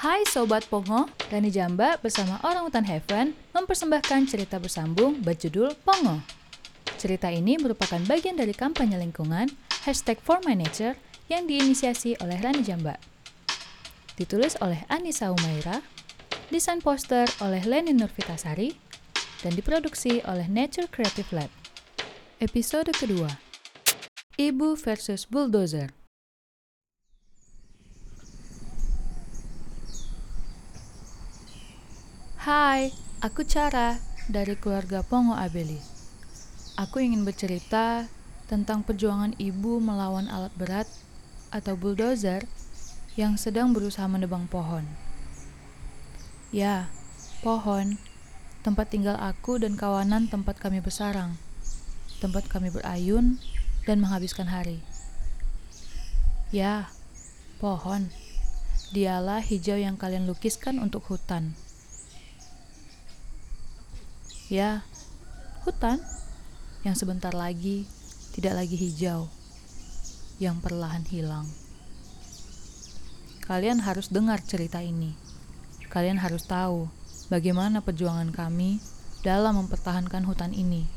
Hai Sobat Pongo, Rani Jamba bersama Orang Hutan Heaven mempersembahkan cerita bersambung berjudul Pongo. Cerita ini merupakan bagian dari kampanye lingkungan hashtag For My Nature yang diinisiasi oleh Rani Jamba. Ditulis oleh Anissa Umaira, desain poster oleh Leni Nurvitasari, dan diproduksi oleh Nature Creative Lab. Episode kedua, Ibu versus Bulldozer. Hai, aku Cara dari keluarga Pongo Abeli. Aku ingin bercerita tentang perjuangan ibu melawan alat berat atau bulldozer yang sedang berusaha menebang pohon. Ya, pohon, tempat tinggal aku dan kawanan tempat kami bersarang, tempat kami berayun dan menghabiskan hari. Ya, pohon, dialah hijau yang kalian lukiskan untuk hutan. Ya, hutan yang sebentar lagi tidak lagi hijau, yang perlahan hilang. Kalian harus dengar cerita ini. Kalian harus tahu bagaimana perjuangan kami dalam mempertahankan hutan ini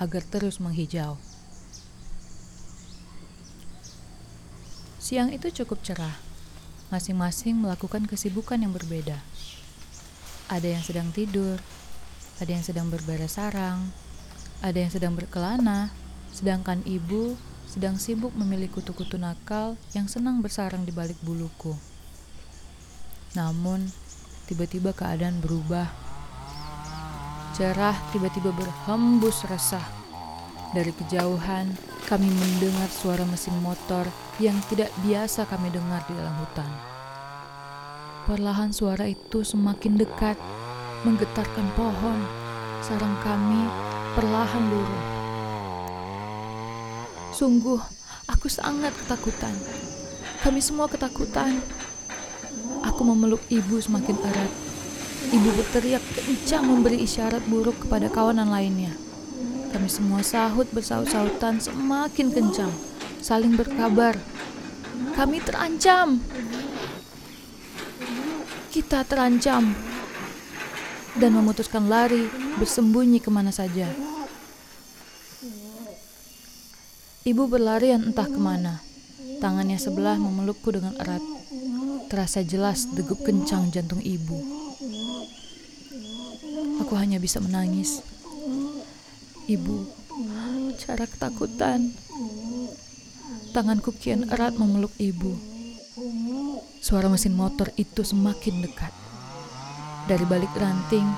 agar terus menghijau. Siang itu cukup cerah. Masing-masing melakukan kesibukan yang berbeda. Ada yang sedang tidur, ada yang sedang berberes sarang, ada yang sedang berkelana, sedangkan ibu sedang sibuk memilih kutu-kutu nakal yang senang bersarang di balik buluku. Namun, tiba-tiba keadaan berubah. Cerah tiba-tiba berhembus resah. Dari kejauhan, kami mendengar suara mesin motor yang tidak biasa kami dengar di dalam hutan. Perlahan suara itu semakin dekat menggetarkan pohon. Sarang kami perlahan luruh. Sungguh, aku sangat ketakutan. Kami semua ketakutan. Aku memeluk ibu semakin erat. Ibu berteriak kencang memberi isyarat buruk kepada kawanan lainnya. Kami semua sahut bersaut-sautan semakin kencang, saling berkabar. Kami terancam. Kita terancam dan memutuskan lari bersembunyi ke mana saja. Ibu berlarian entah ke mana. Tangannya sebelah memelukku dengan erat. Terasa jelas degup kencang jantung ibu. Aku hanya bisa menangis. Ibu, cara ketakutan. Tanganku kian erat memeluk ibu. Suara mesin motor itu semakin dekat. Dari balik ranting,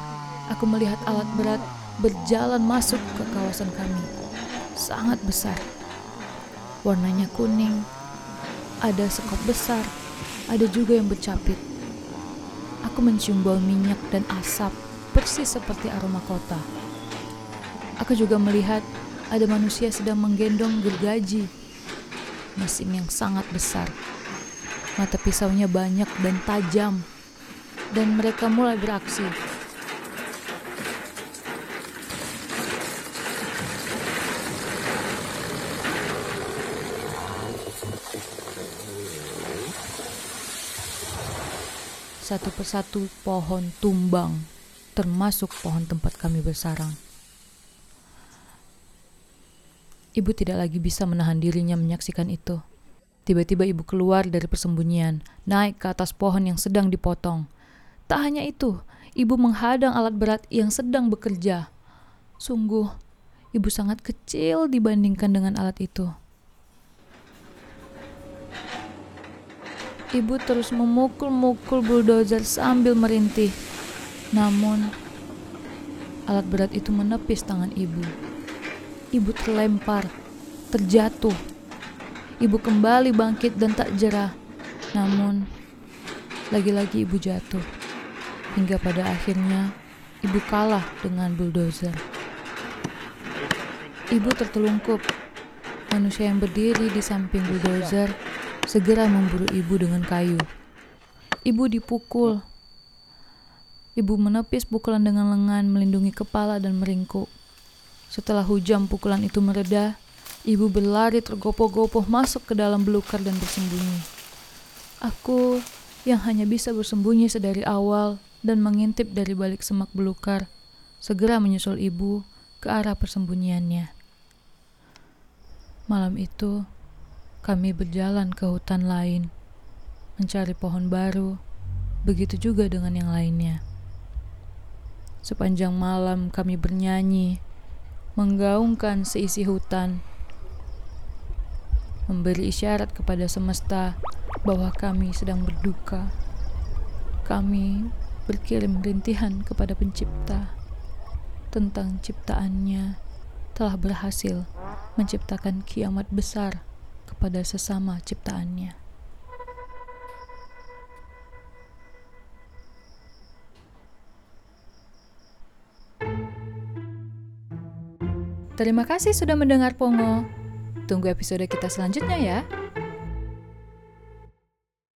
aku melihat alat berat berjalan masuk ke kawasan kami. Sangat besar. Warnanya kuning. Ada sekop besar, ada juga yang bercapit. Aku mencium bau minyak dan asap, persis seperti aroma kota. Aku juga melihat ada manusia sedang menggendong gergaji. Mesin yang sangat besar. Mata pisaunya banyak dan tajam dan mereka mulai beraksi. Satu persatu pohon tumbang, termasuk pohon tempat kami bersarang. Ibu tidak lagi bisa menahan dirinya menyaksikan itu. Tiba-tiba ibu keluar dari persembunyian, naik ke atas pohon yang sedang dipotong. Tak hanya itu, ibu menghadang alat berat yang sedang bekerja. Sungguh, ibu sangat kecil dibandingkan dengan alat itu. Ibu terus memukul-mukul bulldozer sambil merintih. Namun, alat berat itu menepis tangan ibu. Ibu terlempar, terjatuh. Ibu kembali bangkit dan tak jerah. Namun, lagi-lagi ibu jatuh hingga pada akhirnya ibu kalah dengan bulldozer. Ibu tertelungkup. Manusia yang berdiri di samping bulldozer segera memburu ibu dengan kayu. Ibu dipukul. Ibu menepis pukulan dengan lengan melindungi kepala dan meringkuk. Setelah hujan pukulan itu mereda, ibu berlari tergopoh-gopoh masuk ke dalam belukar dan bersembunyi. Aku yang hanya bisa bersembunyi sedari awal dan mengintip dari balik semak belukar, segera menyusul ibu ke arah persembunyiannya. Malam itu, kami berjalan ke hutan lain, mencari pohon baru, begitu juga dengan yang lainnya. Sepanjang malam kami bernyanyi, menggaungkan seisi hutan, memberi isyarat kepada semesta bahwa kami sedang berduka. Kami berkirim rintihan kepada pencipta tentang ciptaannya telah berhasil menciptakan kiamat besar kepada sesama ciptaannya. Terima kasih sudah mendengar Pongo. Tunggu episode kita selanjutnya ya.